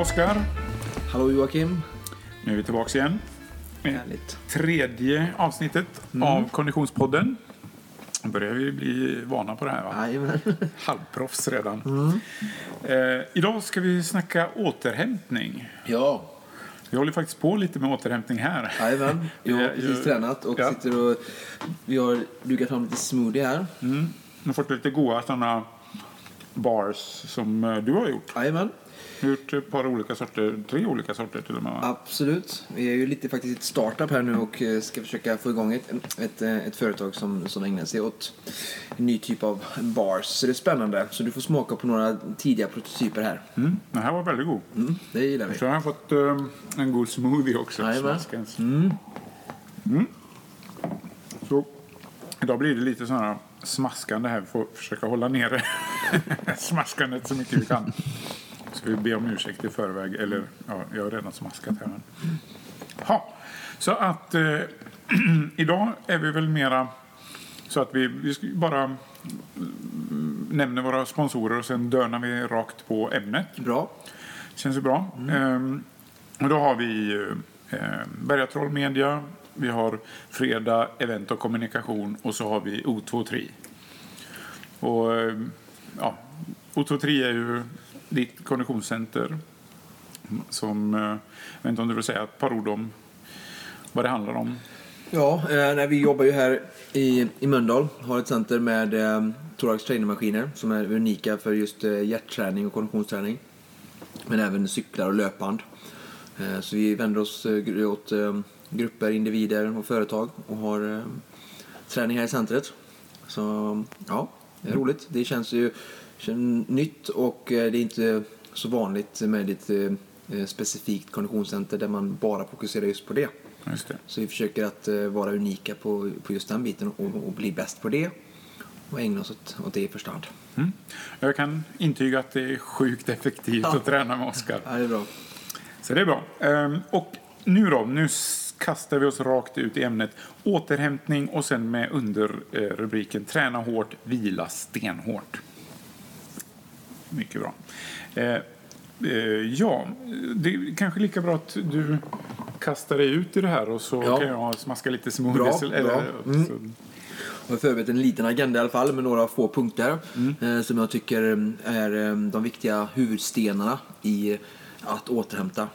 Oskar. Hallå Joakim. Nu är vi tillbaka igen. Härligt. tredje avsnittet av Konditionspodden. Nu börjar vi bli vana på det här va? Halvproffs redan. Eh, idag ska vi snacka återhämtning. Ja, Vi håller faktiskt på lite med återhämtning här. jajamän. Jag har precis tränat och ja. sitter och... Vi har dukat fram lite smoothie här. Mm. Jag har fått lite goda sådana bars som eh, du har gjort. Jajamän. Gjort ett par olika sorter, tre olika sorter till och med va? Absolut. Vi är ju lite faktiskt ett startup här nu och eh, ska försöka få igång ett, ett, eh, ett företag som, som ägnar sig åt en ny typ av bars. Så det är spännande. Så du får smaka på några tidiga prototyper här. Mm. Den här var väldigt god. Mm, det gillar vi. Så har jag fått eh, en god smoothie också. Smaskens. Mm. Så idag blir det lite sådana smaskande här. Vi får försöka hålla nere smaskandet så mycket vi kan. Ska vi be om ursäkt i förväg. Eller ja, jag har redan smaskat här. Men... Ha. Så att eh, idag är vi väl mera så att vi, vi ska bara mm, nämner våra sponsorer och sen dörnar vi rakt på ämnet. Bra. Känns ju bra. Ehm, och då har vi eh, Bergatroll Media, vi har Fredag Event och Kommunikation och så har vi O23. Och eh, ja, O23 är ju ditt konditionscenter som, eh, jag vet inte om du vill säga ett par ord om vad det handlar om. Ja, eh, nej, vi jobbar ju här i, i Mölndal. Har ett center med eh, thorax trainermaskiner som är unika för just eh, hjärtträning och konditionsträning. Men även cyklar och löpband. Eh, så vi vänder oss eh, åt eh, grupper, individer och företag och har eh, träning här i centret. Så ja, det är roligt. Det känns ju nytt och eh, det är inte så vanligt med ett eh, specifikt konditionscenter där man bara fokuserar just på det. Just det. Så vi försöker att eh, vara unika på, på just den biten och, och bli bäst på det. Och ägna oss åt, åt det i första hand. Mm. Jag kan intyga att det är sjukt effektivt att träna med Oskar. Ja, det är bra. Så det är bra. Ehm, och nu då, nu kastar vi oss rakt ut i ämnet återhämtning och sen med underrubriken träna hårt, vila stenhårt. Mycket bra. Eh, eh, ja, det är kanske lika bra att du kastar dig ut i det här och så Ja. kan jag smaska lite smoothies. Bra, bra. Mm. Jag har förberett en liten agenda i alla fall med några få punkter eh, som jag tycker eh, är eh, de viktiga huvudstenarna i att återhämta.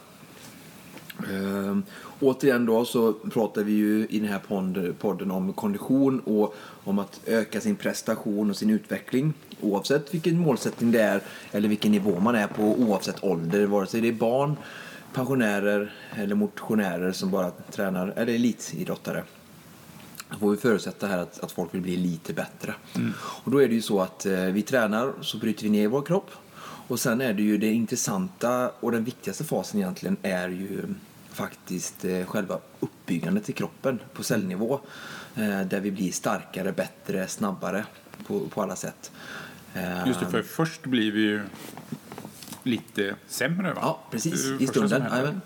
Eh, återigen då så pratar vi ju i den här podden om kondition och om att öka sin prestation och sin utveckling oavsett vilken målsättning det är eller vilken nivå man är på oavsett ålder vare sig det är barn, pensionärer eller motionärer som bara tränar eller elitidrottare. Då får vi förutsätta här att, att folk vill bli lite bättre. Och då är det ju så att eh, vi tränar så bryter vi ner vår kropp. Och sen är det ju det intressanta och den viktigaste fasen egentligen är ju faktiskt eh, själva uppbyggandet i kroppen på cellnivå. Eh, där vi blir starkare, bättre, snabbare på, på alla sätt. Eh, Just det, för först blir vi ju lite sämre va? Ja, precis. I stunden.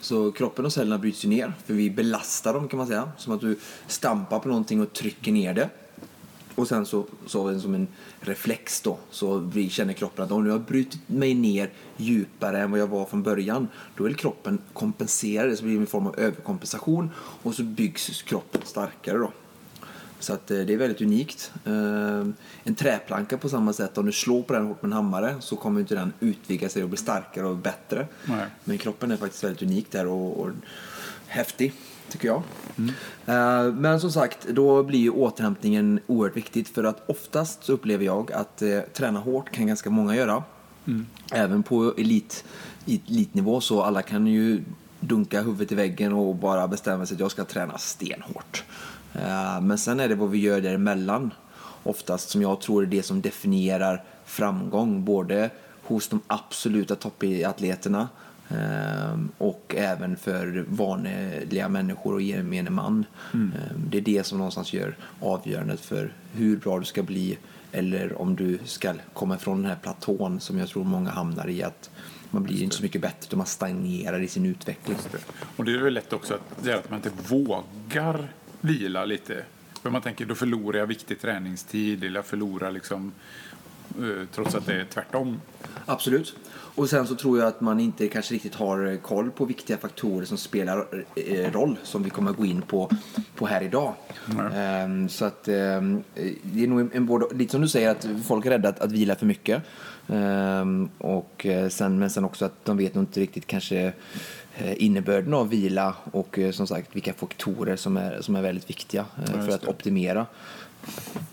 Så kroppen och cellerna bryts ju ner, för vi belastar dem kan man säga. Som att du stampar på någonting och trycker ner det. Och sen så, så som en reflex då, så känner kroppen att om nu har jag brutit mig ner djupare än vad jag var från början, då vill kroppen kompensera det, så blir det en form av överkompensation och så byggs kroppen starkare då. Så att eh, det är väldigt unikt. Eh, En träplanka på samma sätt, om du slår på den hårt med en hammare så kommer inte den utvidga sig och bli starkare och bättre. Nej. Men kroppen är faktiskt väldigt unik där och, och häftig, tycker jag. Eh, Men som sagt, då blir ju återhämtningen oerhört viktigt för att oftast så upplever jag att eh, träna hårt kan ganska många göra. Även på elit, elitnivå så alla kan ju dunka huvudet i väggen och bara bestämma sig att jag ska träna stenhårt. Eh, Men sen är det vad vi gör däremellan oftast som jag tror är det som definierar framgång både hos de absoluta toppatleterna och även för vanliga människor och gemene man. Eh, Det är det som någonstans gör avgörandet för hur bra du ska bli eller om du ska komma ifrån den här platån som jag tror många hamnar i att man blir inte så mycket bättre utan man stagnerar i sin utveckling. Och det är väl lätt också att, det är att man inte vågar vila lite. För man tänker då förlorar jag viktig träningstid eller jag förlorar liksom eh, trots att det är tvärtom. Absolut. Och sen så tror jag att man inte kanske riktigt har koll på viktiga faktorer som spelar eh, roll, som vi kommer att gå in på, på här idag. Ehm, så att ehm, det är nog en, både, lite som du säger, att folk är rädda att, att vila för mycket. Ehm, och eh, sen, men sen också att de vet nog inte riktigt kanske eh, innebörden av vila och eh, som sagt vilka faktorer som är, som är väldigt viktiga eh, Ja, för att optimera.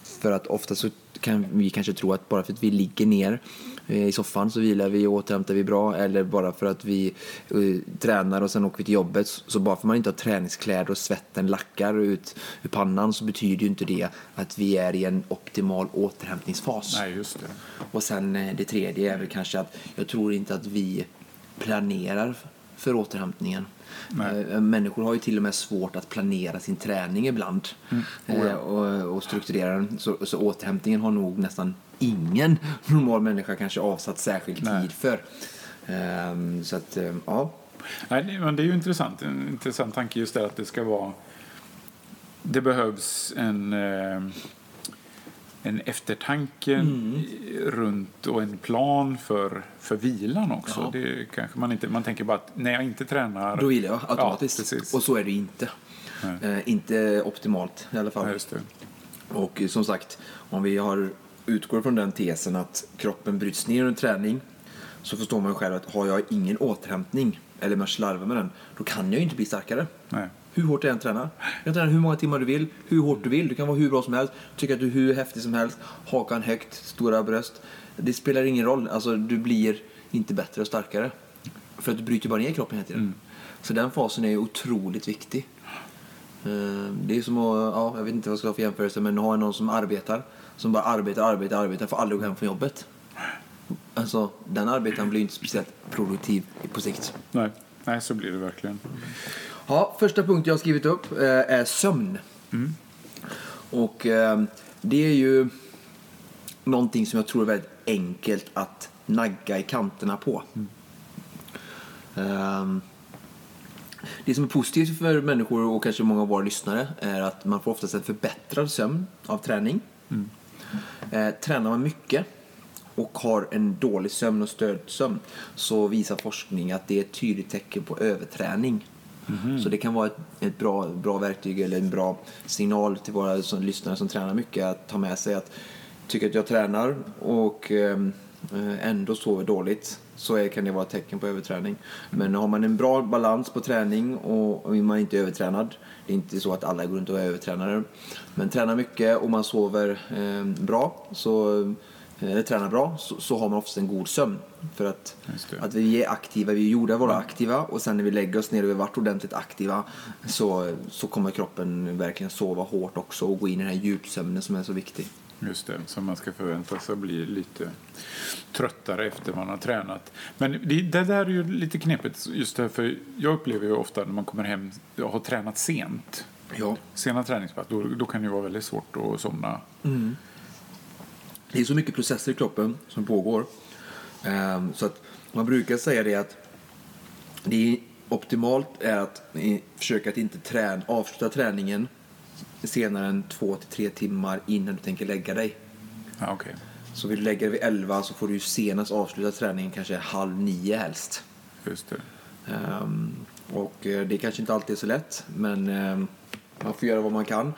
För att ofta så kan vi kanske tro att bara för att vi ligger ner eh, i soffan så vilar vi och återhämtar vi bra eller bara för att vi eh, tränar och sen åker vi till jobbet så bara för att man inte har träningskläder och svetten lackar ut ur pannan så betyder ju inte det att vi är i en optimal återhämtningsfas. Nej, just det. Och sen eh, det tredje är väl kanske att jag tror inte att vi planerar för återhämtningen. Nej. Eh, Människor har ju till och med svårt att planera sin träning ibland Oh, eh, och, och strukturera den. Så, så återhämtningen har nog nästan ingen normal människa kanske avsatt särskild Nej. tid för. Ehm, Så att, eh, ja. Nej, men det är ju intressant. En intressant tanke just det att det ska vara... Det behövs en, eh, en eftertanke Mm. runt och en plan för, för vilan också. Ja. Det kanske man inte... Man tänker bara att när jag inte tränar... Då vilar jag automatiskt. Ja, och så är det inte. Nej. Eh, inte optimalt i alla fall. Det. Och som sagt, om vi har, utgår från den tesen att kroppen bryts ner under träning så förstår man själv att har jag ingen återhämtning eller om jag slarvar med den, då kan jag ju inte bli starkare. Nej. Hur hårt jag än tränar. Du kan träna hur många timmar du vill, hur hårt du vill. Du kan vara hur bra som helst, tycka att du är hur häftig som helst, hakan högt, stora bröst. Det spelar ingen roll. Alltså, du blir inte bättre och starkare. För att du bryter bara ner kroppen hela tiden. Så den fasen är otroligt viktig. Eh, Det är som att, ja, jag vet inte vad jag ska ha för jämförelse, men ha någon som arbetar, som bara arbetar, arbetar, arbetar, får aldrig gå hem från jobbet. Alltså, den arbetaren blir inte speciellt produktiv på sikt. Nej. Nej, så blir det verkligen. Ja, första punkten jag har skrivit upp eh, är sömn. Och eh, det är ju någonting som jag tror är väldigt enkelt att nagga i kanterna på. Ehm, det som är positivt för människor och kanske många av våra lyssnare är att man får oftast en förbättrad sömn av träning. Eh, tränar man mycket och har en dålig sömn och stödsömn så visar forskning att det är ett tydligt tecken på överträning. Mhm. Så det kan vara ett, ett bra, bra verktyg eller en bra signal till våra som, lyssnare som tränar mycket att ta med sig att tycker att jag tränar och ehm, eh, ändå sover dåligt så är, kan det vara ett tecken på överträning. Men har man en bra balans på träning och, och man är inte övertränad, det är inte så att alla går runt och är övertränade, men tränar mycket och man sover eh, bra, så, eller tränar bra, så, så har man oftast en god sömn. För att, att vi är aktiva, vi är gjorda att vara aktiva och sen när vi lägger oss ner och vi har varit ordentligt aktiva så, så kommer kroppen verkligen sova hårt också och gå in i den här djupsömnen som är så viktig. Just det, som man ska förvänta sig bli lite tröttare efter man har tränat. Men det, det där är ju lite knepigt just därför jag upplever ju ofta när man kommer hem och har tränat sent, Ja. sena träningspass, då, då kan det ju vara väldigt svårt att somna. Det är så mycket processer i kroppen som pågår. Ehm, så att man brukar säga det att det är optimalt är att försöka att inte träna, avsluta träningen senare än två till tre timmar innan du tänker lägga dig. Okej. Så vill du lägga dig vid 11 så får du ju senast avsluta träningen kanske halv nio helst. Just det. Ehm, och eh, det kanske inte alltid är så lätt, men ehm, man får göra vad man kan.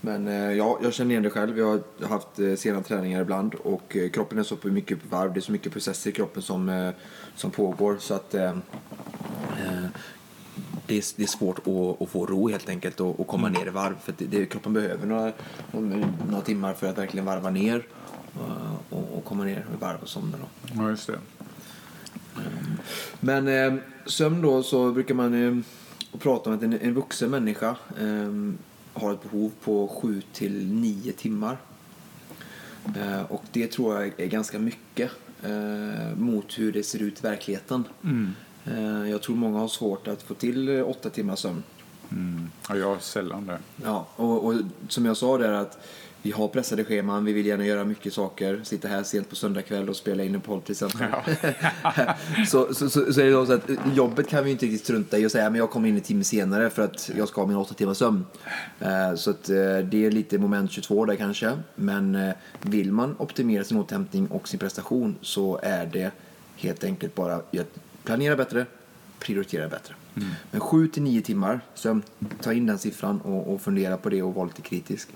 Men eh, ja, jag känner igen det själv. Jag har haft eh, sena träningar ibland och eh, kroppen är så på mycket på varv. Det är så mycket processer i kroppen som, som pågår så att eh, det är, det är svårt att, att få ro helt enkelt och, och komma ner i varv. För det, det, kroppen behöver några, några timmar för att verkligen varva ner och, och komma ner i varv och somna. Då. Ja, just det. Men eh, sömn då så brukar man och prata om att en, en vuxen människa eh, har ett behov på 7 till 9 timmar. Eh, och det tror jag är ganska mycket eh, mot hur det ser ut i verkligheten. Eh, jag tror många har svårt att få till eh, 8 timmars sömn. Mm. Ja, jag har sällan det. Ja, och, och som jag sa där att vi har pressade scheman, vi vill gärna göra mycket saker. Sitta här sent på söndag kväll och spela in en podd till exempel. så, så, så, så är det då så att jobbet kan vi inte riktigt strunta i och säga men jag kommer in en timme senare för att jag ska ha min åtta timmars sömn. Eh, så att eh, det är lite moment 22 där kanske. Men eh, vill man optimera sin återhämtning och sin prestation så är det helt enkelt bara att planera bättre, prioritera bättre. Mm. Men 7 till 9 timmar, så ta in den siffran och, och fundera på det och vara lite kritisk.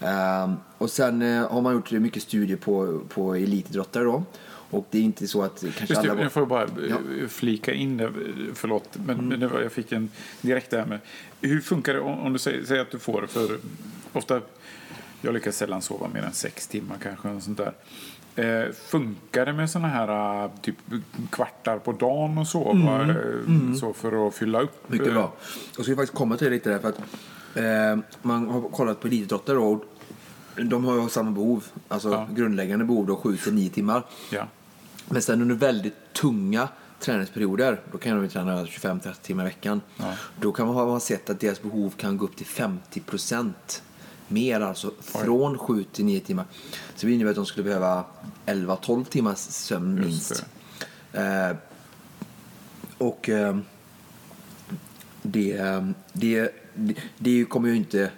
Ehm, och sen eh, har man gjort mycket studier på, på elitidrottare då. Och det är inte så att kanske Just det, alla... jag får bara Ja. eh, flika in det, förlåt, men, men det var, jag fick en direkt där med, hur funkar det om, om du säger, säger att du får, för ofta, jag lyckas sällan sova mer än sex timmar kanske, och sånt där. Eh, funkar det med såna här eh, typ kvartar på dagen och så, va? Eh, så för att fylla upp? Mycket bra. Jag ska faktiskt komma till det lite där för att eh, man har kollat på elitidrottare och de har ju samma behov, alltså Ja. grundläggande behov då 7 till 9 timmar. Ja, Men sen under väldigt tunga träningsperioder, då kan de träna 25-30 timmar i veckan. Ja. Då kan man ha sett att deras behov kan gå upp till 50 procent mer, alltså från 7 till 9 timmar. Så det innebär att de skulle behöva 11-12 timmars sömn minst. Eh, och eh, det, det, det, det kommer ju inte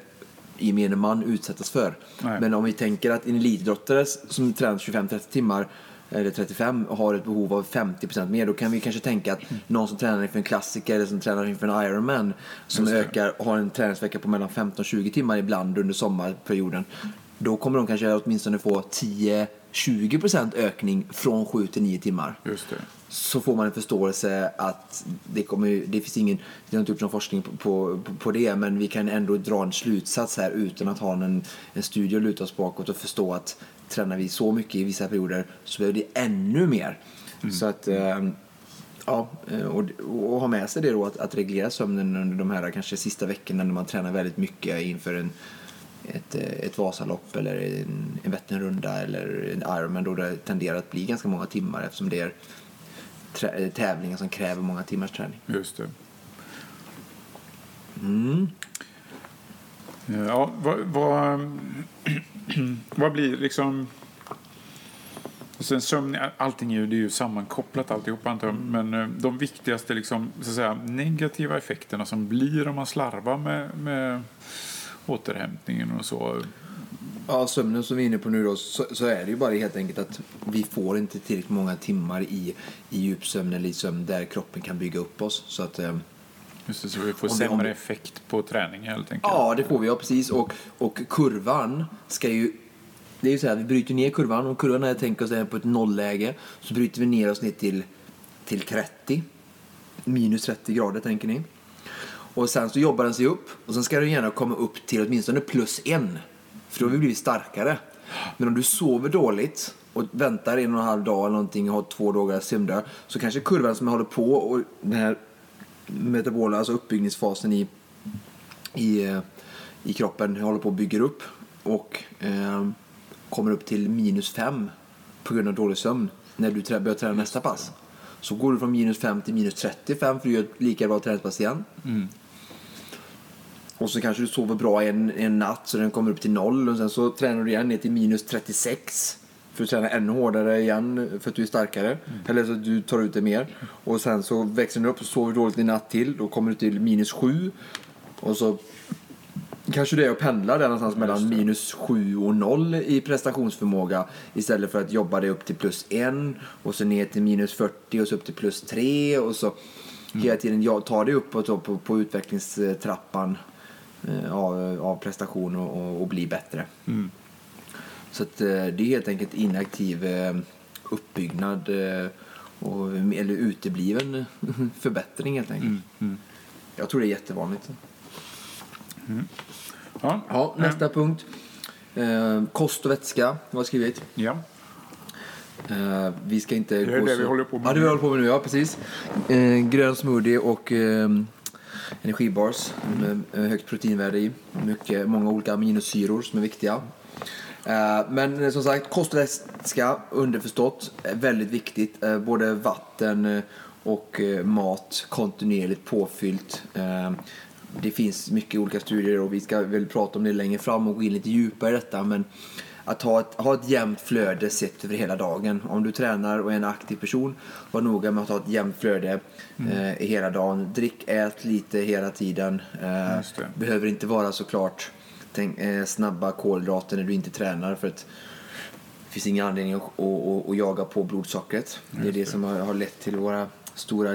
gemene man utsättas för. Nej. Men om vi tänker att en elitidrottare som tränar 25-30 timmar eller 35 och har ett behov av 50% mer, då kan vi kanske tänka att någon som tränar inför en klassiker eller som tränar inför en Ironman som ökar har en träningsvecka på mellan 15-20 timmar ibland under sommarperioden. Då kommer de kanske åtminstone få 10-20% ökning från 7 till 9 timmar just det. så får man en förståelse att det, kommer, det finns ingen, det har inte gjorts någon forskning på, på, på det, men vi kan ändå dra en slutsats här utan att ha en, en studie att luta oss bakåt och förstå att tränar vi så mycket i vissa perioder så behöver det ännu mer. Så att, eh, ja, eh, och, och ha med sig det då att, att reglera sömnen under de här kanske sista veckorna när man tränar väldigt mycket inför en ett, eh, ett Vasalopp eller en, en Vätternrunda eller en Ironman då det tenderar att bli ganska många timmar eftersom det är trä- eh, tävlingar som kräver många timmars träning. Just det. Mm. Ja, vad, vad, vad blir liksom... Sen sömn, allting är ju, det är ju sammankopplat alltihop antar jag. Men eh, de viktigaste liksom, så att säga, negativa effekterna som blir om man slarvar med, med återhämtningen och så. Ja, sömnen som vi är inne på nu då, så, så är det ju bara helt enkelt att vi får inte tillräckligt många timmar i, i djupsömn eller i sömn där kroppen kan bygga upp oss. Så att, eh, Just det, så vi får Om om sämre det- effekt på träning helt enkelt. Ja, det får vi, ja precis. Och, och kurvan ska ju... Det är ju så här, vi bryter ner kurvan. Om kurvan är, tänker oss är på ett nollläge så bryter vi ner oss ner till, till 30. Minus 30 grader, tänker ni. Och sen så jobbar den sig upp och sen ska den gärna komma upp till åtminstone plus en. För då har vi blivit starkare. Men om du sover dåligt och väntar en och en halv dag eller någonting och har två dagar sömndag så kanske kurvan som håller på och den här metabola, alltså uppbyggningsfasen i i, eh, i kroppen håller på att bygga upp och eh, kommer upp till minus 5 på grund av dålig sömn när du trä, börjar träna nästa pass. Så går du från minus 5 till minus 35 för du gör ett lika bra träningspass igen. Mm. Och så kanske du sover bra en, en natt så den kommer upp till noll och sen så tränar du igen ner till minus 36 för att träna ännu hårdare igen för att du är starkare. Eller så att du tar ut det mer. Och sen så växer den upp och sover dåligt en natt till. Då kommer du till minus 7. Och så kanske det är att pendla där någonstans mellan minus 7 och 0 i prestationsförmåga istället för att jobba det upp till plus 1 och så ner till minus 40 och så upp till plus 3 och så hela tiden tar det uppåt då på, på utvecklingstrappan av, av prestation och, och, bli bättre. Så att, eh, det är helt enkelt inaktiv eh, uppbyggnad eh, och, eller utebliven förbättring helt enkelt. Jag tror det är jättevanligt. Ja. Ja, nästa punkt. Eh, kost och vätska har jag skrivit. Ja. Eh, vi ska inte Det är gå det så... vi håller på med Ja, det vi håller på med nu, ja precis. Eh, grön smoothie och eh, energibars med eh, högt proteinvärde i. Mycket, många olika aminosyror som är viktiga. Eh, men eh, som sagt, kost och vätska, underförstått, är väldigt viktigt. Både vatten och mat kontinuerligt påfyllt. Det finns mycket olika studier och vi ska väl prata om det längre fram och gå in lite djupare i detta. Men att ha ett, ha ett jämnt flöde sett över hela dagen. Om du tränar och är en aktiv person, var noga med att ha ett jämnt flöde eh, i hela dagen. Drick, ät lite hela tiden. Eh, det. behöver inte vara såklart tänk, eh, snabba kolhydrater när du inte tränar. För att finns ingen anledning att, att, att, att jaga på blodsockret. Det är det som har, har lett till våra stora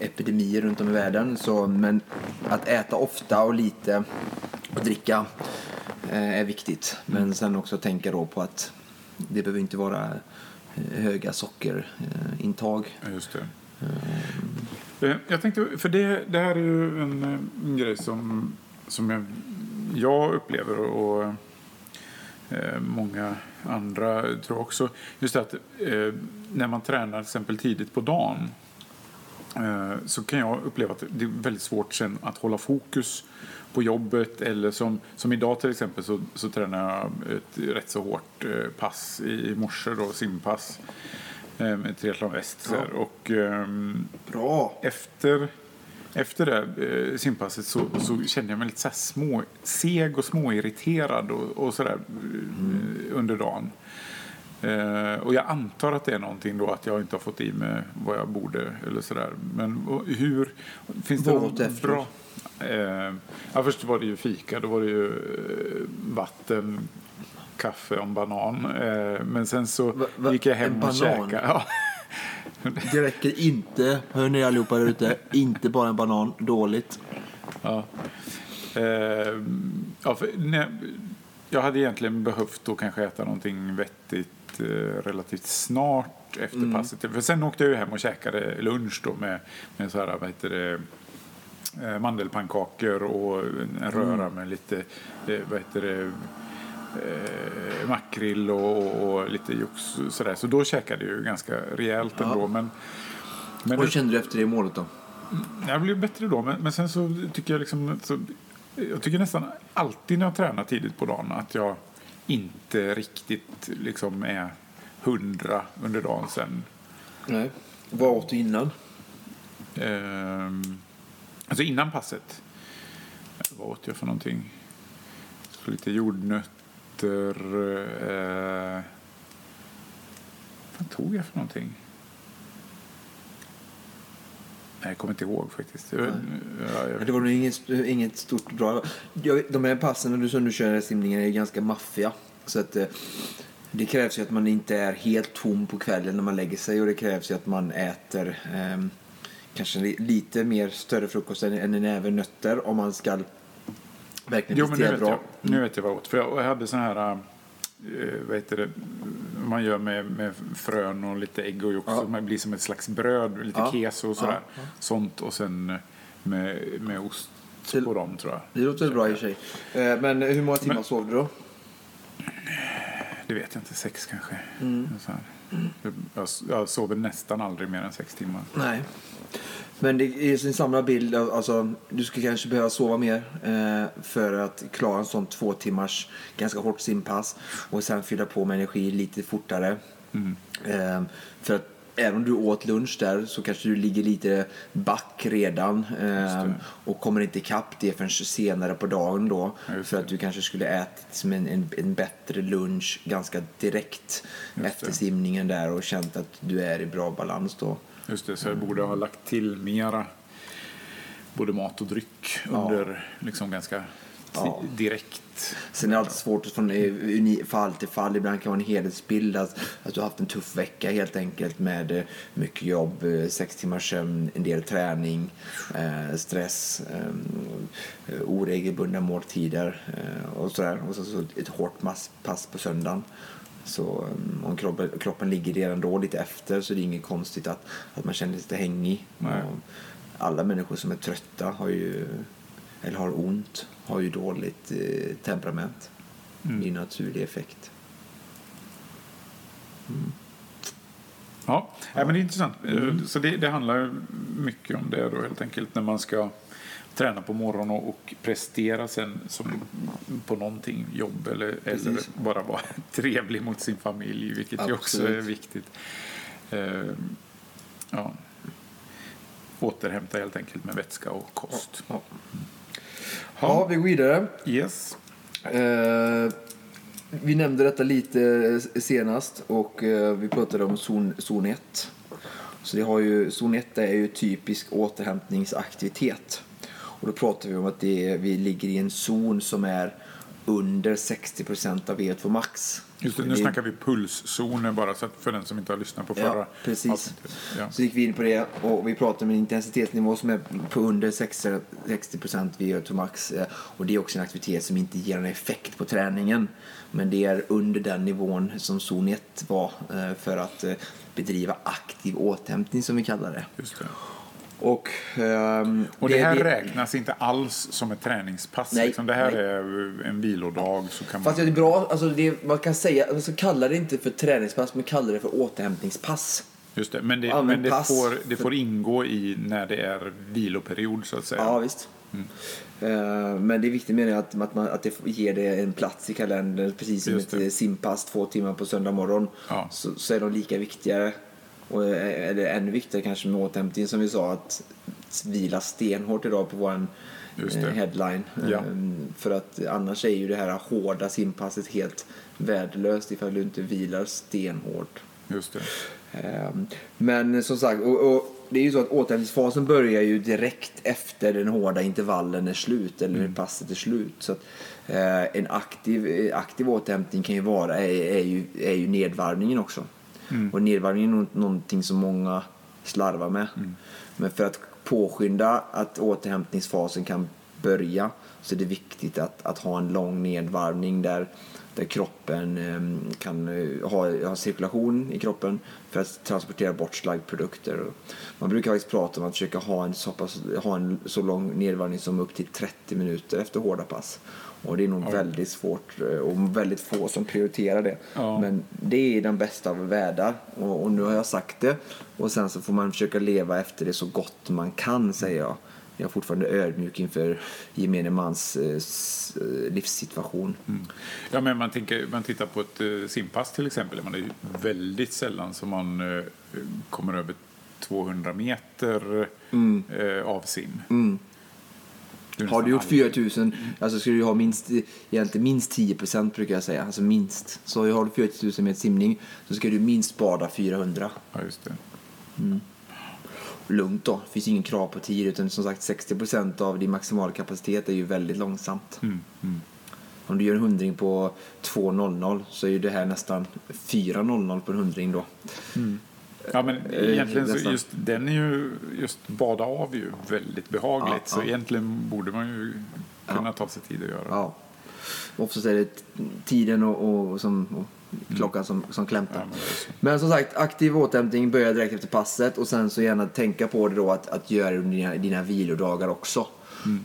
diabetesepidemier runt om i världen. Så, men att äta ofta och lite och dricka eh, är viktigt. Men sen också tänka då på att det behöver inte vara eh, höga sockerintag. Ja, Just det. Eh, Jag tänkte, för det, det här är ju en, eh, en grej som, som jag, jag upplever och eh, många andra tror också. Just att eh, när man tränar till exempel tidigt på dagen eh, så kan jag uppleva att det är väldigt svårt sen att hålla fokus på jobbet eller som, som idag till exempel så, så tränar jag ett rätt så hårt eh, pass i morse då, simpass eh, med triathlon väst. här. Och, ehm, Bra! efter, efter det eh, simpasset så, så kände jag mig lite så små, seg och småirriterad och, och sådär eh, under dagen. Eh, och jag antar att det är någonting då att jag inte har fått i mig vad jag borde eller sådär. Men och hur, finns det något bra? Eh, ja, först var det ju fika, då var det ju eh, vatten, kaffe och en banan. Eh, men sen så Va- va- gick jag hem en och käkade. Ja. Det räcker inte, hör ni allihopa där ute, inte bara en banan, dåligt. Ja. Eh, ja, för, nej, jag hade egentligen behövt då kanske äta någonting vettigt eh, relativt snart efter Mm. passet. För sen åkte jag ju hem och käkade lunch då med, med så här, vad heter det, eh, mandelpannkakor och en röra Mm. med lite, eh, vad heter det, eh, makrill och, och, och lite jox sådär. Så då käkade jag ju ganska rejält Ja. ändå. Men, men Vad kände du efter det målet då? jag blev bättre då, men, men sen så tycker jag liksom... Så, jag tycker nästan alltid när jag tränar tidigt på dagen att jag inte riktigt liksom är hundra under dagen sen. Nej. Vad åt du innan? Ehm, alltså innan passet. Vad åt jag för någonting? Lite jordnötter. Eh, vad tog jag för någonting? Nej, jag kommer inte ihåg faktiskt. Jag, ja, jag, Det var nog inget, inget stort bra. Jag, de här passen som du kör i simningen är ganska maffiga. Så att, eh, det krävs ju att man inte är helt tom på kvällen när man lägger sig och det krävs ju att man äter ehm, kanske li, lite mer större frukost än, än en näve nötter om man ska verkligen Jo, men nu vet, bra. jag, nu vet jag vad jag åt. För jag, jag hade sån här, eh, vad heter det, man gör med, med frön och lite ägg och jox. Ja. Det blir som ett slags bröd, lite Ja. keso och sådär. Ja, Sånt och sen med, med ost Till- på dem tror jag. Det låter väl bra i och för sig. Eh, Men hur många timmar Men- sov du då? Det vet jag inte, sex kanske. Mm. Jag, sover nästan aldrig mer än sex timmar. Nej. Men det är sin samlade bild. Alltså, du skulle kanske behöva sova mer eh, för att klara en sån två timmars ganska hårt simpass och sen fylla på med energi lite fortare. Eh, för att även om du åt lunch där så kanske du ligger lite back redan eh, och kommer inte ikapp det förrän senare på dagen då. Ja, för att du kanske skulle ätit en, en, en bättre lunch ganska direkt efter simningen där och känt att du är i bra balans då. Just det, så jag borde ha lagt till mera både mat och dryck under liksom ganska Ja. direkt. Sen är det alltid svårt från eh, fall till fall. Ibland kan det vara en helhetsbild att, att du har haft en tuff vecka helt enkelt med eh, mycket jobb, eh, sex timmars sömn, en del träning, stress, oregelbundna måltider och sådär. Och så, så ett hårt pass på söndagen. Så om kroppen, kroppen ligger redan då lite efter så det är inget konstigt att, att man känner sig lite hängig. Nej. Alla människor som är trötta har ju, eller har ont har ju dåligt eh, temperament. Mm. Det är en naturlig effekt. Ja, ja. men det är intressant. Eh, Så det, det handlar mycket om det då helt enkelt när man ska träna på morgonen och, och prestera sen som på någonting, jobb eller, eller bara vara trevlig mot sin familj, vilket ju också är viktigt. Eh, ja. Återhämta helt enkelt med vätska och kost. Ja. Ja, vi går vidare. Yes. Eh, vi nämnde detta lite eh, senast och eh, vi pratade om zon, zon 1. Så det har ju, zon 1 är ju typisk återhämtningsaktivitet. Och då pratar vi om att det vi ligger i en zon som är under 60% av VO2 max. Just det, nu Det- snackar vi pulszoner bara så för den som inte har lyssnat på förra Ja, precis. avsnittet. Ja. Så gick vi in på det och vi pratade om en intensitetsnivå som är på under 60%, 60% VO2 max. eh, Och det är också en aktivitet som inte ger någon effekt på träningen. Men det är under den nivån som zon 1 var eh, för att eh, bedriva aktiv återhämtning som vi kallar det. Just det. Och, ehm, Och det, här räknas inte alls som ett träningspass. Nej, liksom. Det här nej. är en vilodag. Så kan Fast man... det är bra, alltså det, man kan säga, ska kalla det inte för träningspass, men kalla det för återhämtningspass. Just det. Men, det, Ja, men men det, får, det får ingå i när det är viloperiod så att säga. Ja, visst. Eh, Men det är viktigt menar jag att, att, man, att det ger det en plats i kalendern. Precis som ett det. eh, simpass två timmar på söndag morgon. Ja. Så, så är de lika viktigare. Och, eh, eller ännu viktigare kanske med återhämtning som vi sa. Att vila stenhårt idag på vår Just eh, headline. Ja. Eh, För att annars är ju det här hårda simpasset helt värdelöst ifall du inte vilar stenhårt. Just det. Ehm, Men som sagt, och, och det är ju så att återhämtningsfasen börjar ju direkt efter den hårda intervallen är slut eller Mm. passet är slut. Så att, eh, en aktiv, eh, aktiv återhämtning kan ju vara, är, är, ju, är ju nedvarvningen också. Mm. Och nedvarvningen är nå- någonting som många slarvar med. Mm. Men för att påskynda att återhämtningsfasen kan börja så är det viktigt att, att ha en lång nedvarvning där, där kroppen eh, kan ha, ha cirkulation i kroppen för att transportera bort slaggprodukter. Man brukar faktiskt prata om att försöka ha en, så pass, ha en så lång nedvarvning som upp till 30 minuter efter hårda pass. Och det är nog väldigt svårt eh, och väldigt få som prioriterar det. Ja. Men det är den bästa av världar. Och, och nu har jag sagt det. Och sen så får man försöka leva efter det så gott man kan, säger jag. Jag är fortfarande ödmjuk inför gemene mans eh, eh, livssituation. Ja, men man, tänker, man tittar på ett simpass till exempel. Man är väldigt sällan som man kommer över 200 meter eh, av sim. Mm. Har du gjort aldrig. 4000, alltså ska du ha minst, egentligen minst 10% brukar jag säga. Alltså minst. Så har du 4000 meter simning så ska du minst bada 400. Ja, just det. Lugnt då. Det finns ingen krav på tid utan som sagt 60% av din maximala kapacitet är ju väldigt långsamt. Mm, Om du gör en hundring på 2.00 så är ju det här nästan 4.00 på en hundring då. Ja, men egentligen så just den är ju, just bada av är ju väldigt behagligt. Ja, så ja. egentligen borde man ju kunna ta sig tid att göra. Ja. Oftast är det tiden och, och, som, och klockan som, som klämtar. Ja, men. Men som sagt, aktiv återhämtning börjar direkt efter passet och sen så gärna tänka på det då att, att göra det under dina, dina vilodagar också.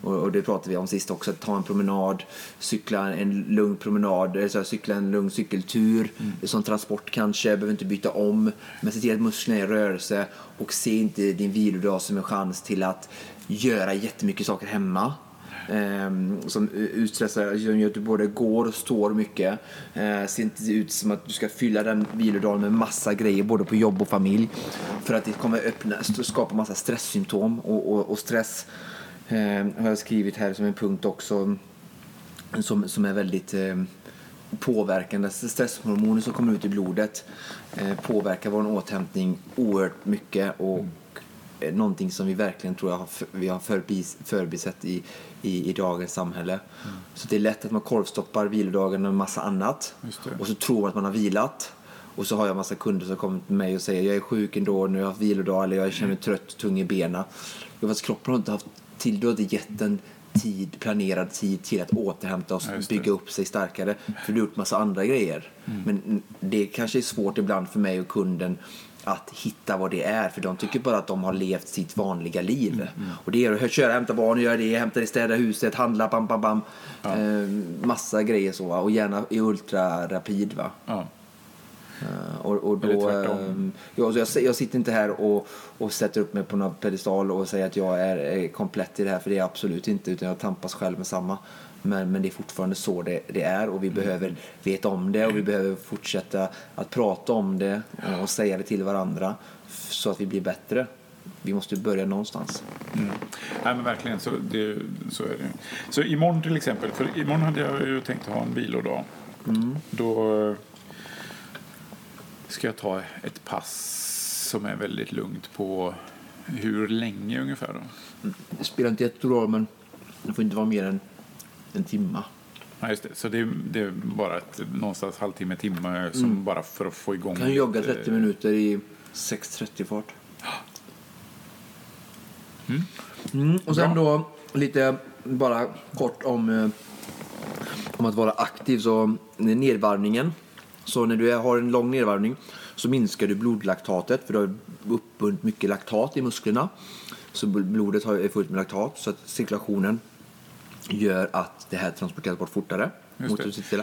Och, och det pratade vi om sist också, att ta en promenad, cykla en lugn promenad, eller så här, cykla en lugn cykeltur, som transport kanske, behöver inte byta om. Men se till att musklerna är i rörelse och se inte din vilodag som en chans till att göra jättemycket saker hemma. Ehm, som utstressar, som gör att du både går och står mycket. Eh, ser inte ut som att du ska fylla den vilodagen med massa grejer både på jobb och familj. För att det kommer öppna, skapa massa stresssymptom och, och, och stress eh, har jag skrivit här som en punkt också som, som är väldigt eh, påverkande. Stresshormoner som kommer ut i blodet eh, påverkar vår återhämtning oerhört mycket och eh, någonting som vi verkligen tror jag har, vi har förbis, förbisett i, i, i dagens samhälle. Så det är lätt att man korvstoppar vilodagen med massa annat och så tror man att man har vilat. Och så har jag massa kunder som kommer till mig och säger jag är sjuk ändå, nu har jag haft vilodag eller jag känner mig trött och tung i benen. Fast kroppen har inte haft till, du har inte gett den tid, planerad tid till att återhämta och Ja, bygga upp sig starkare. För du har gjort massa andra grejer. Men det kanske är svårt ibland för mig och kunden att hitta vad det är. För de tycker bara att de har levt sitt vanliga liv. Och det är att köra, hämta barn, göra det, hämta det, städa huset, handla, bam, bam, bam. Eh, massa grejer så. va. Och gärna i ultrarapid. Va? Ja. Eh, Och, och då, ehm, ja, så jag, jag sitter inte här och, och sätter upp mig på någon pedestal och säger att jag är, är komplett i det här, för det är jag absolut inte, utan jag tampas själv med samma. Men, men det är fortfarande så det, det är och vi Mm. behöver veta om det och vi behöver fortsätta att prata om det eh, och säga det till varandra så att vi blir bättre. Vi måste börja någonstans. Nej, men verkligen. Så, det, så är det. Så imorgon till exempel. För imorgon hade jag ju tänkt ha en vilodag. Då eh, ska jag ta ett pass som är väldigt lugnt på hur länge ungefär då? Det spelar inte jättestor roll, men det får inte vara mer än en timma. Ja, just det. Så det är, det är bara ett, någonstans halvtimme, timme som bara för att få igång... Kan jogga lite- 30 minuter i 6.30 fart. Mm. Och sen Bra. då lite bara kort om, eh, om att vara aktiv. Så nedvarvningen. Så när du har en lång nedvarvning så minskar du blodlaktatet för du har uppbundit mycket laktat i musklerna. Så bl- blodet är fullt med laktat så att cirkulationen gör att det här transporteras bort fortare.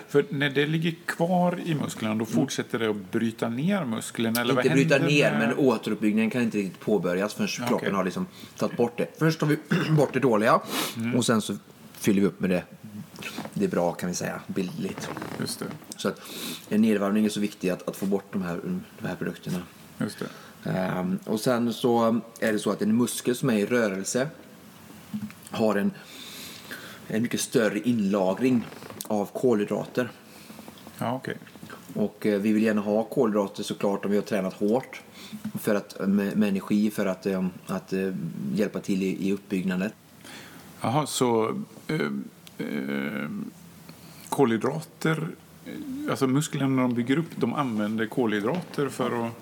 För när det ligger kvar i musklerna då fortsätter det att bryta ner muskeln? Eller inte bryta ner, med- men återuppbyggnaden kan inte riktigt påbörjas förrän Ja, kroppen har liksom tagit bort det. Först tar vi bort det dåliga Mm. och sen så fyller vi upp med det, det bra kan vi säga, bildligt. Just det. Så att en nedvarvning är så viktig att, att få bort de här, de här produkterna. Just det. Ehm, och sen så är det så att en muskel som är i rörelse har en, en mycket större inlagring av kolhydrater. Ja, okej. Och eh, vi vill gärna ha kolhydrater såklart om vi har tränat hårt. För att, med, med energi för att, eh, att eh, hjälpa till i, i uppbyggnaden. Jaha, så eh, kolhydrater, eh, alltså musklerna när de bygger upp, de använder kolhydrater för att...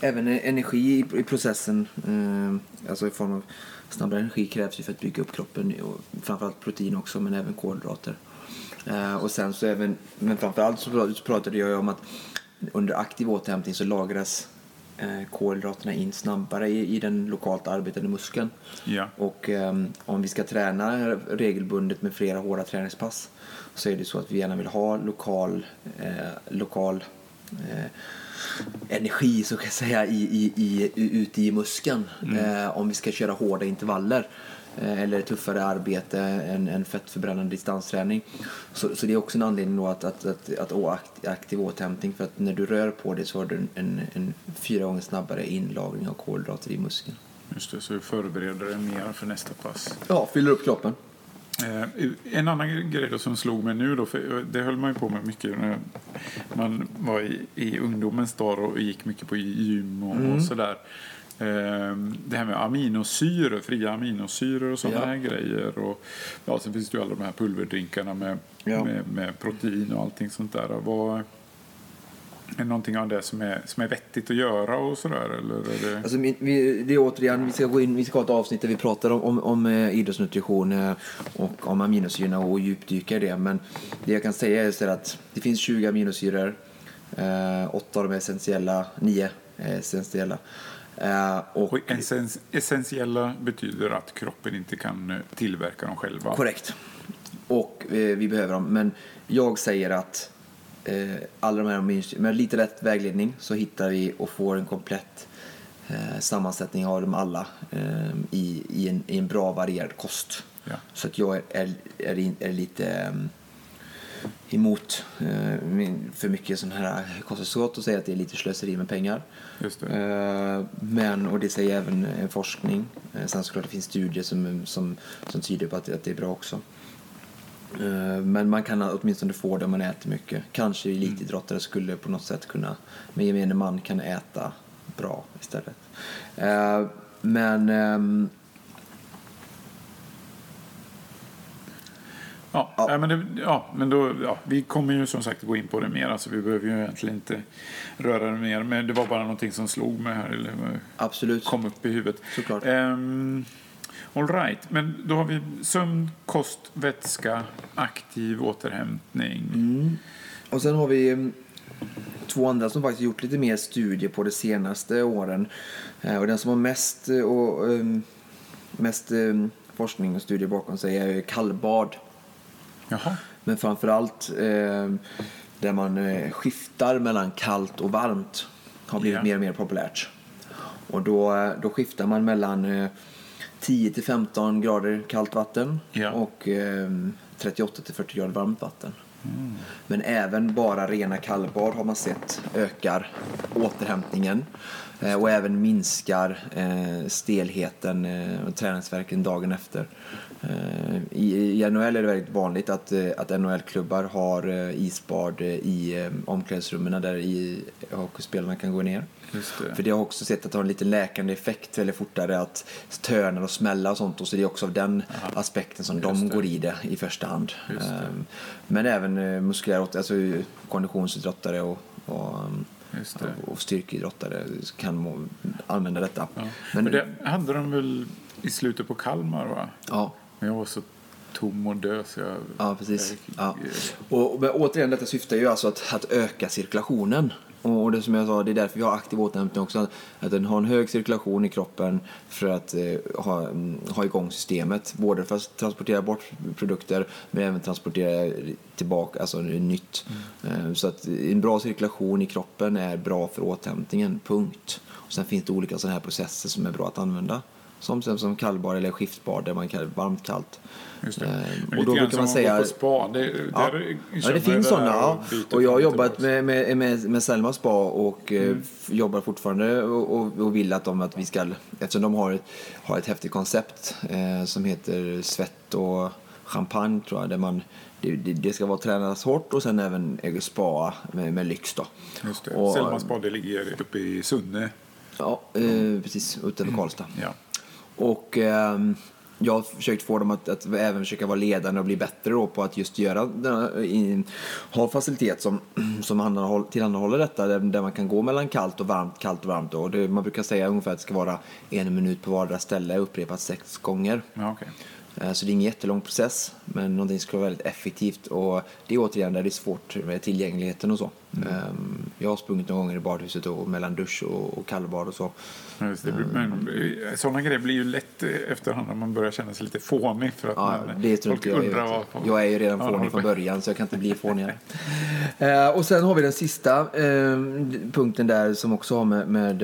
Även energi i, processen, eh, alltså i form av snabbare energi krävs ju för att bygga upp kroppen. Och framförallt protein också, men även kolhydrater. Eh, och sen så även, men framförallt så pratade jag ju om att under aktiv återhämtning så lagras kolhydraterna in snabbare i, i den lokalt arbetande muskeln. Ja. Och ehm, om vi ska träna regelbundet med flera hårda träningspass så är det så att vi gärna vill ha lokal, eh, lokal eh, energi så kan jag säga i, i, i, ute i muskeln. Eh, om vi ska köra hårda intervaller eh, eller tuffare arbete än, än fettförbrännande distansträning. Så, så det är också en anledning då att, att, att, att å- akt- aktiv återhämtning för att när du rör på dig så har du en, en, fyra gånger snabbare inlagring av kolhydrater i muskeln. Just det, så vi förbereder det mer för nästa pass. Ja, fyller upp kroppen. Eh, en annan grej då som slog mig nu då, för det höll man ju på med mycket när man var i, i ungdomens dagar och gick mycket på gym och, Mm. och sådär. Eh, det här med aminosyror, fria aminosyror och sådana Ja. här grejer. Och, ja, sen finns det ju alla de här pulverdrinkarna med, Ja. med, med protein och allting sånt där. Vad, är någonting av det som är, som är vettigt att göra och sådär? Eller är det... Alltså, vi, det är återigen, vi ska gå in, vi ska ha ett avsnitt där vi pratar om, om, om eh, idrottsnutrition eh, och om aminosyrorna och djupdyka i det. Men det jag kan säga är så att det finns 20 aminosyror. Eh, åtta av dem är essentiella, nio är essentiella. Eh, och, Och essens, essentiella betyder att kroppen inte kan eh, tillverka dem själva. Korrekt. Och eh, vi behöver dem. Men jag säger att alla de här med lite rätt vägledning så hittar vi och får en komplett sammansättning av dem alla i, i, en, i en bra varierad kost. Ja. Så att jag är, är, är, är lite eh, emot eh, för mycket sån här kosttillskott och säger att det är lite slöseri med pengar. Eh, Men, och det säger även en forskning. Eh, Sen såklart det finns studier som, som, som tyder på att, att det är bra också. Eh, Men man kan åtminstone få det om man äter mycket. Kanske elitidrottare skulle på något sätt kunna, med gemene man kan äta bra istället. Eh, Men Ja, Ja. men, det, ja, men då, ja, vi kommer ju som sagt gå in på det mer. Alltså, vi behöver ju egentligen inte röra det mer. Men det var bara någonting som slog mig här. Eller absolut. kom upp i huvudet. Såklart. Um, all right. Men då har vi sömn, kost, vätska, aktiv återhämtning. Mm. Och sen har vi mm, två andra som faktiskt gjort lite mer studier på de senaste åren. Eh, Och den som har mest, eh, och, ehm, mest ehm, forskning och studier bakom sig är kallbad. Jaha. Men framförallt eh, där man eh, skiftar mellan kallt och varmt har blivit Ja. mer och mer populärt. Och då, eh, då skiftar man mellan eh, 10 till 15 grader kallt vatten Ja. och eh, 38 till 40 grader varmt vatten. Men även bara rena kallbad har man sett ökar återhämtningen eh, och även minskar eh, stelheten och träningsvärken dagen efter. Eh, I, I NHL är det väldigt vanligt att, eh, att NHL-klubbar har eh, isbad i omklädningsrummen där i hockeyspelarna kan gå ner. Just det. För det har också sett att det har en liten läkande effekt väldigt fortare att törnar och smälla och sånt och så det är också av den aspekten som de det. går i det i första hand. Just. Ehm, Men även muskulära, åt- alltså konditionsidrottare och, och, Just det. och styrkeidrottare kan må, använda detta. Ja. Men, Men det hade de väl i slutet på Kalmar va? ja, Men jag var så tom och död så jag... Ja, precis. jag- Ja. Och, men återigen, detta syftar ju alltså att, att öka cirkulationen. Och och det som jag sa, det är därför vi har aktiv återhämtning också. Att den har en hög cirkulation i kroppen för att eh, ha, mm, ha igång systemet. Både för att transportera bort produkter men även transportera tillbaka, alltså nytt. Eh, så att en bra cirkulation i kroppen är bra för återhämtningen, punkt. Och sen finns det olika sådana här processer som är bra att använda. Som, som, som kallbad eller skiftbad där man kan varmt kallt. Just det. Eh, och då brukar man säga... på spa. Det, Ja. Ja, det finns sådana. och Ja. Och jag har jobbat med, med, med, med Selma Spa och eh, Mm. jobbar fortfarande och, och, och vill att, de, att vi ska, eftersom de har ett, har ett häftigt koncept eh, som heter svett och champagne tror jag, där man det, det, det ska vara tränas hårt och sen även eh, spa med, med lyx då. Just det. Och, Selmas spa det ligger uppe i Sunne. Ja, eh, precis, utanför Karlstad. Ja. Och eh, jag har försökt få dem att, att även försöka vara ledande och bli bättre då på att just göra denna, i, ha facilitet som, som tillhandahåller detta där, där man kan gå mellan kallt och varmt, kallt och varmt. Då. Och det, man brukar säga ungefär att det ska vara en minut på vardera ställe upprepat sex gånger. Ja, okay. Eh, Så det är ingen jättelång process, men någonting som ska vara väldigt effektivt. Och det är återigen där det är svårt med tillgängligheten och så. Ehm, Jag har sprungit några gånger i badhuset och mellan dusch och, kallbad och så. Just det. Men eh, sådana grejer blir ju lätt eh, efterhand när man börjar känna sig lite fånig. För att Ja, man, det tror inte jag. Jag, jag är ju redan fånig från början så jag kan inte bli fånigare. och sen har vi den sista eh, punkten där som också har med, med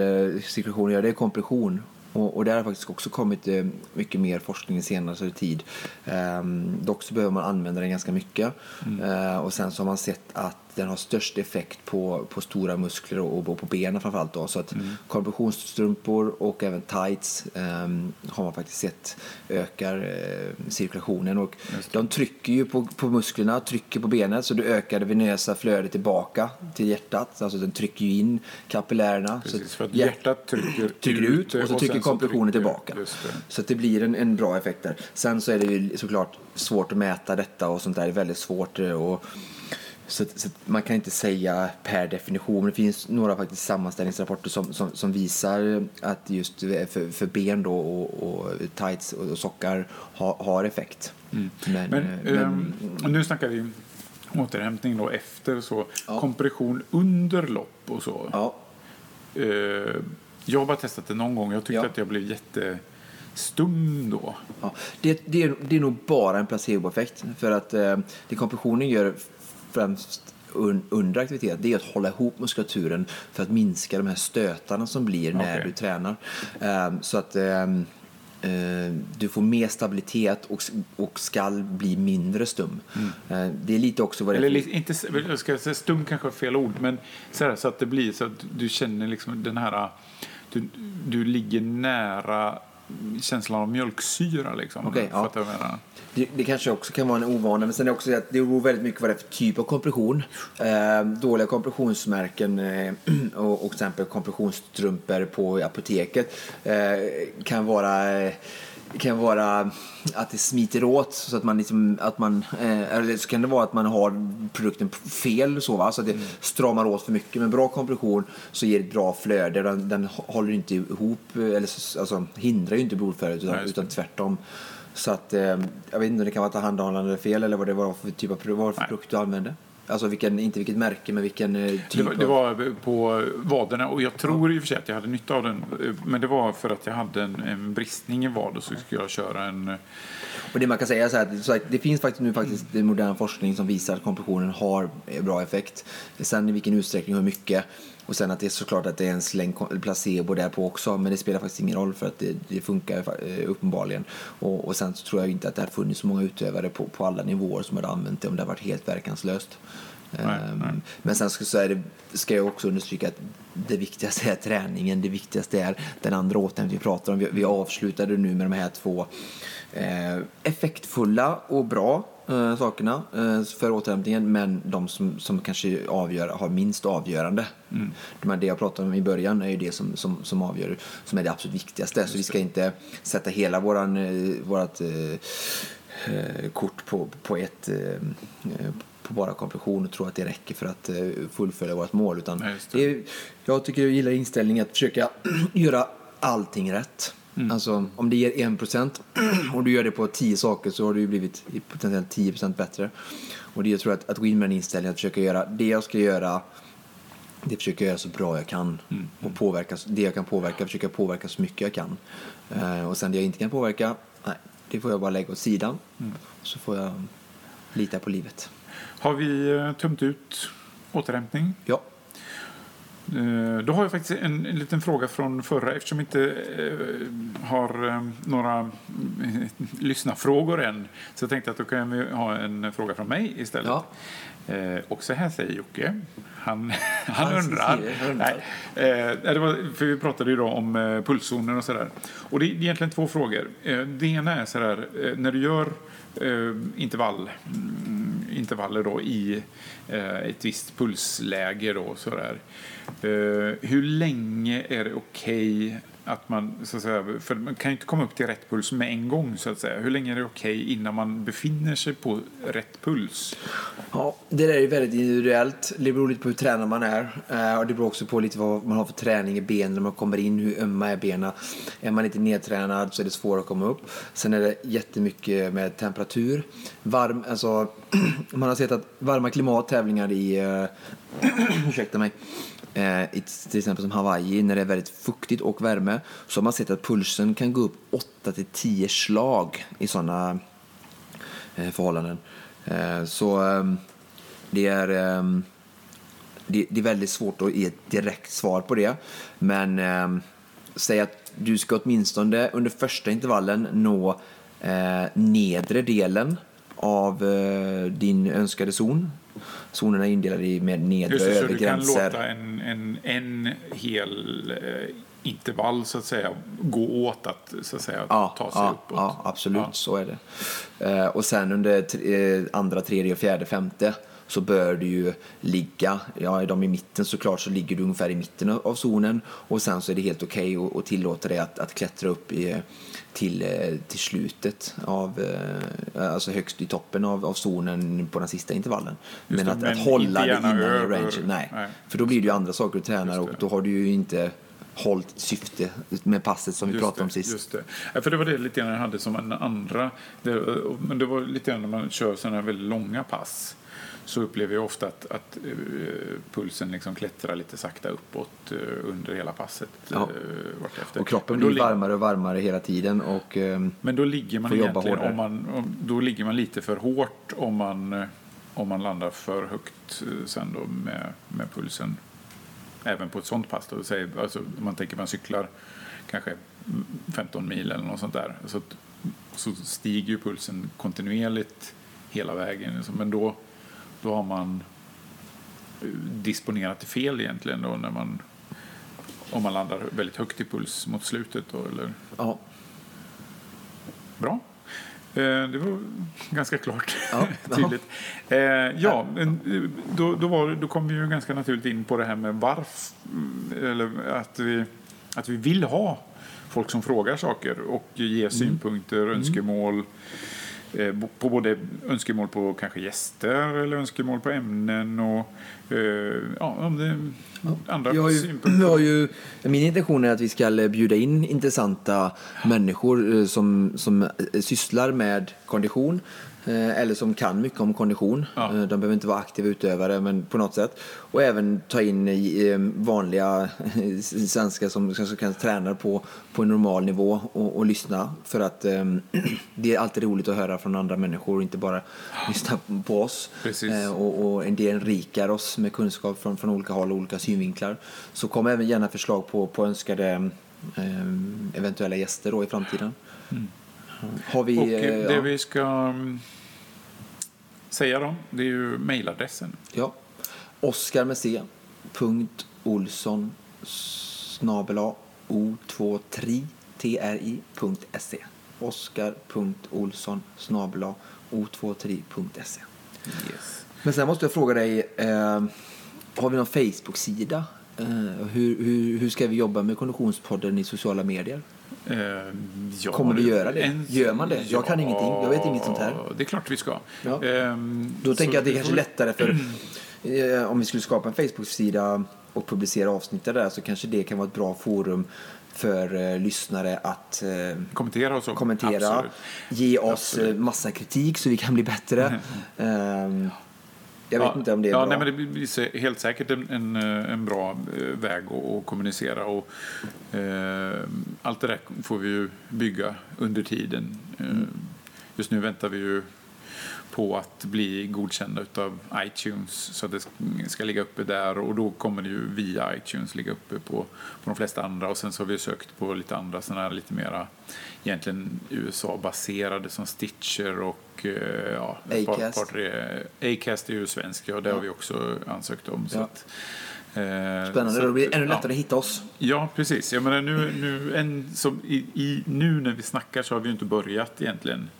cirkulation att göra. Det är kompression. Och, och där har faktiskt också kommit eh, mycket mer forskning i senare tid. Eh, dock så behöver man använda den ganska mycket. Eh, och sen så har man sett att den har störst effekt på, på stora muskler och, och på benen framförallt. Då. Så att kompressionsstrumpor och även tights eh, har man faktiskt sett ökar eh, cirkulationen. Och de trycker ju på, på musklerna, trycker på benet så du ökar det venösa flödet tillbaka till hjärtat. Alltså den trycker ju in kapillärerna. Precis, så att hjärt- hjärtat trycker, trycker ut och så trycker kompressionen tillbaka. Så att det blir en, en bra effekt där. Sen så är det ju såklart svårt att mäta detta och sånt där. Är väldigt svårt. eh, Och, så, så man kan inte säga per definition. Men det finns några faktiskt sammanställningsrapporter som, som, som visar att just för, för ben då och, och tights och, och sockar har, har effekt. Men, Men, eh, men, ehm, nu snackar vi återhämtning då efter så. Ja. Kompression under lopp och så. ja, Eh, jag har bara testat det någon gång. Jag tyckte Ja. att jag blev jättestum då. Ja, det, det, är, det är nog bara en placeboeffekt. För att eh, det kompressionen gör främst un, under aktivitet det är att hålla ihop muskulaturen för att minska de här stötarna som blir när Okej. du tränar. Eh, så att eh, eh, du får mer stabilitet och, och skall bli mindre stum. Eh, det är lite också vad det Mm. Eller li- inte, jag ska säga stum kanske är fel ord, men så, här, så att det blir så att du känner liksom den här, du, du ligger nära känslan av mjölksyra liksom. Okej, ja. Det, det kanske också kan vara en ovana, men sen är det också att det beror väldigt mycket vad det är för typ av kompression. Eh, dåliga kompressionsmärken eh, och, och till exempel kompressionsstrumpor på apoteket eh, kan vara eh, kan vara att det smiter åt så att man liksom, att man, eh, eller så kan det vara att man har produkten fel så va, så att det stramar åt för mycket. Men bra kompression så ger det ett bra flöde, den, den håller inte ihop, eh, eller så- alltså hindrar ju inte blodflödet utan, det. utan tvärtom. Så att, eh, jag vet inte om det kan vara tillhandahållande fel eller vad det var för typ av vad det för produkt du använde. Alltså vilken, inte vilket märke men vilken eh, typ Det var, det var på vaderna och jag tror i och för sig att jag hade nytta av den. eh, Men det var för att jag hade en, en bristning i vad och så skulle jag köra en... eh, Och det man kan säga är så här, så att det finns faktiskt nu faktiskt modern forskning som visar att kompressionen har bra effekt. Sen i vilken utsträckning och hur mycket Och sen att det är såklart att det är en släng placebo där på också, men det spelar faktiskt ingen roll för att det, det funkar eh, uppenbarligen. Och, och sen så tror jag inte att det har funnits så många utövare på, på alla nivåer som hade använt det om det har varit helt verkanslöst. Nej, Ehm, nej. Men sen ska, så det, ska jag också understryka att det viktigaste är träningen, det viktigaste är den andra återhämtningen vi pratar om. Vi, vi avslutade nu med de här två eh, effektfulla och bra eh, sakerna eh, för återhämtningen, men de som, som kanske avgör, har minst avgörande. Mm. De här, det jag pratade om i början är ju det som, som, som avgör, som är det absolut viktigaste. Så vi ska inte sätta hela våran, eh, vårat eh, eh, kort på, på ett eh, på bara kompression och tro att det räcker för att fullfölja vårt mål. Utan just det. det är, jag tycker jag gillar inställningen att försöka göra allting rätt. Mm. Alltså om det ger 1% och du gör det på 10 saker så har du blivit potentiellt 10% bättre. Och det jag tror att, att den inställningen att försöka göra det jag ska göra det försöker jag göra så bra jag kan. Mm. Och påverka, det jag kan påverka försöker jag påverka så mycket jag kan. Eh, och sen det jag inte kan påverka, nej, det får jag bara lägga åt sidan. Mm. Så får jag lita på livet. Har vi eh, tömt ut återhämtning? Ja. Eh, Då har jag faktiskt en, en liten fråga från förra eftersom vi inte eh, har eh, några eh, lyssnarfrågor än. Så jag tänkte att då kan vi ha en fråga från mig istället. Ja. Eh, och så här säger Jocke. Han, han, Han undrar. han undrar. Nej, eh, det var, för vi pratade ju då om eh, pulszoner och sådär. Och det är egentligen två frågor. Det ena är sådär, eh, när du gör intervall, mm, intervaller då i eh, ett visst pulsläge då sådär. Eh, hur länge är det okej att man, så att säga, för man kan ju inte komma upp till rätt puls med en gång så att säga. Hur länge är det okej innan man befinner sig på rätt puls? Ja, det där är väldigt individuellt. Det beror lite på hur tränad man är. Eh, och det beror också på lite vad man har för träning i benen när man kommer in, hur ömma är benen. Är man lite nedtränad så är det svårare att komma upp. Sen är det jättemycket med temperatur. Varm, alltså, man har sett att varma klimattävlingar i, eh, ursäkta mig, Eh, i till exempel som Hawaii när det är väldigt fuktigt och värme så har man sett att pulsen kan gå upp 8 till 10 slag i sådana eh, förhållanden. Eh, så ehm, det är, ehm, det, är väldigt svårt att ge ett direkt svar på det. Men ehm, säg att du ska åtminstone under första intervallen nå nedre delen av eh, din önskade zon. Zonerna är indelade i med nedre Just och det, så övre du kan gränser. låta en, en, en hel eh, intervall så att säga gå åt att, så att säga, Ja, ta sig ja, uppåt. ja, absolut Ja. så är det. Eh, och sen under tre, eh, andra, tredje, fjärde, femte så bör du ju ligga, ja är de i mitten såklart så ligger du ungefär i mitten av, zonen och sen så är det helt okej att och tillåta dig att, att klättra upp i, till, eh, till slutet av, eh, alltså högst i toppen av, av zonen på den sista intervallen. Just men det, att, men att hålla det innan i över- range, nej. nej. För då blir det ju andra saker du tränar och då har du ju inte hållit syfte med passet som vi Just pratade om sist. Just det. Ja, för det var det lite grann jag hade som en andra. Det, men det var lite grann när man kör sådana här väldigt långa pass. Så upplever jag ofta att, att eh, pulsen liksom klättrar lite sakta uppåt eh, under hela passet. Ja. eh, vartefter. Och kroppen blir varmare och varmare hela tiden. Och, ehm, Men då ligger man egentligen, om man, om, då ligger man lite för hårt om man, om man landar för högt sen då med, med pulsen. Även på ett sånt pass då, säg, alltså, man tänker man cyklar kanske mm, 15 mil eller något sånt där. Så, så stiger ju pulsen kontinuerligt hela vägen. Men då, då har man eh, disponerat det fel egentligen då när man om man landar väldigt högt i puls mot slutet då, eller ja. Bra. Eh, Det var ganska klart Ja, tydligt. Eh, Ja, då, då, var, då kom vi ju ganska naturligt in på det här med varför, eller att vi, att vi vill ha folk som frågar saker och ger synpunkter, önskemål. Eh, På både önskemål på kanske gäster eller önskemål på ämnen och eh, ja, om det andra Jag har ju, synpunkter. jag ju, min intention är att vi ska bjuda in intressanta människor eh, som, som sysslar med kondition eller som kan mycket om kondition. Ja. Eh, De behöver inte vara aktiva utövare men på något sätt. Och även ta in eh, vanliga svenskar som kanske kan träna på, på en normal nivå och, och lyssna. För att eh, det är alltid roligt att höra från andra människor och inte bara lyssna på oss. Eh, och, och en del rikar oss med kunskap från, från olika håll och olika synvinklar. Så kom även gärna förslag på, på önskade eh, eventuella gäster då i framtiden. Har vi... Och eh, eh, det ja, vi ska mm, säga då, det är ju mejladressen. ja. Oskar med C. Punkt Olsson snabela o23 tri.se Oskar.olsson snabela o23.se Yes. Men sen måste jag fråga dig, eh, har vi någon Facebook-sida? Eh, hur, hur, hur ska vi jobba med Konditionspodden i sociala medier? Eh, ja, Kommer vi göra det? Gör man det? Jag kan ingenting. Jag vet inget sånt här. Det är klart vi ska. Ja. Ehm, Då tänker jag att det är kanske får- lättare för eh, om vi skulle skapa en Facebook-sida och publicera avsnitt där så kanske det kan vara ett bra forum för eh, lyssnare att eh, Kommentera och så. kommentera, Absolut. ge oss Absolut. eh, massa kritik så vi kan bli bättre. Ehm, jag vet ja, inte om det är ja, bra. Nej, men det blir helt säkert en, en, eh, en bra eh, väg att, att kommunicera. Och, eh, allt det där får vi ju bygga under tiden. Eh, Mm. Just nu väntar vi ju på att bli godkända av iTunes så att det sk- ska ligga uppe där och då kommer det ju via iTunes ligga uppe på, på de flesta andra och sen så har vi sökt på lite andra sådana här lite mera egentligen USA-baserade som Stitcher och eh, ja, Acast. par, tre- Acast är ju svensk, ja det har vi också ansökt om. Så Ja. att, eh, Spännande, så då blir det ännu ja. lättare att hitta oss. Ja, precis. Jag menar, nu, nu, en, som i, i, nu när vi snackar så har vi ju inte börjat egentligen.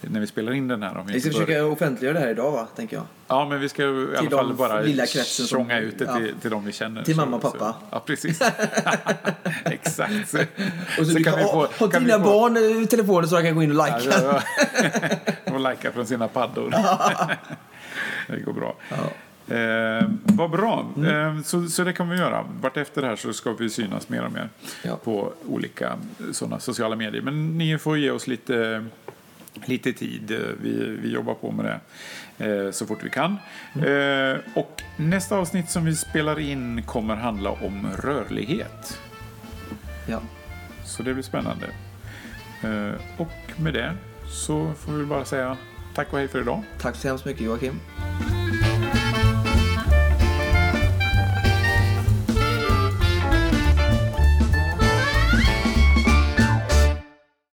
När vi spelar in den här. Har vi Vi ska försöka offentliggöra det här idag va, tänker jag. Ja, men vi ska i alla Till fall de bara lilla kretsen som- tjonga ut det till, ja. till de vi känner. Till Så- mamma och pappa. Så, ja, precis. Exakt. Så, Och så, du kan, ha, ha kan vi dina få- barn i telefonen så de kan gå in och Ja, likea. ja, ja. och likea från sina paddor. det går bra. Eh, vad bra. Mm. Eh, så, så det kan vi göra. Vart efter det här så ska vi synas mer och mer Ja. på olika sådana sociala medier. Men ni får ge oss lite, lite tid. Eh, Vi, vi jobbar på med det eh, så fort vi kan. Mm. Eh, och nästa avsnitt som vi spelar in kommer handla om rörlighet. Ja. Så det blir spännande. Eh, och med det så får vi bara säga tack och hej för idag. Tack så hemskt mycket Joakim.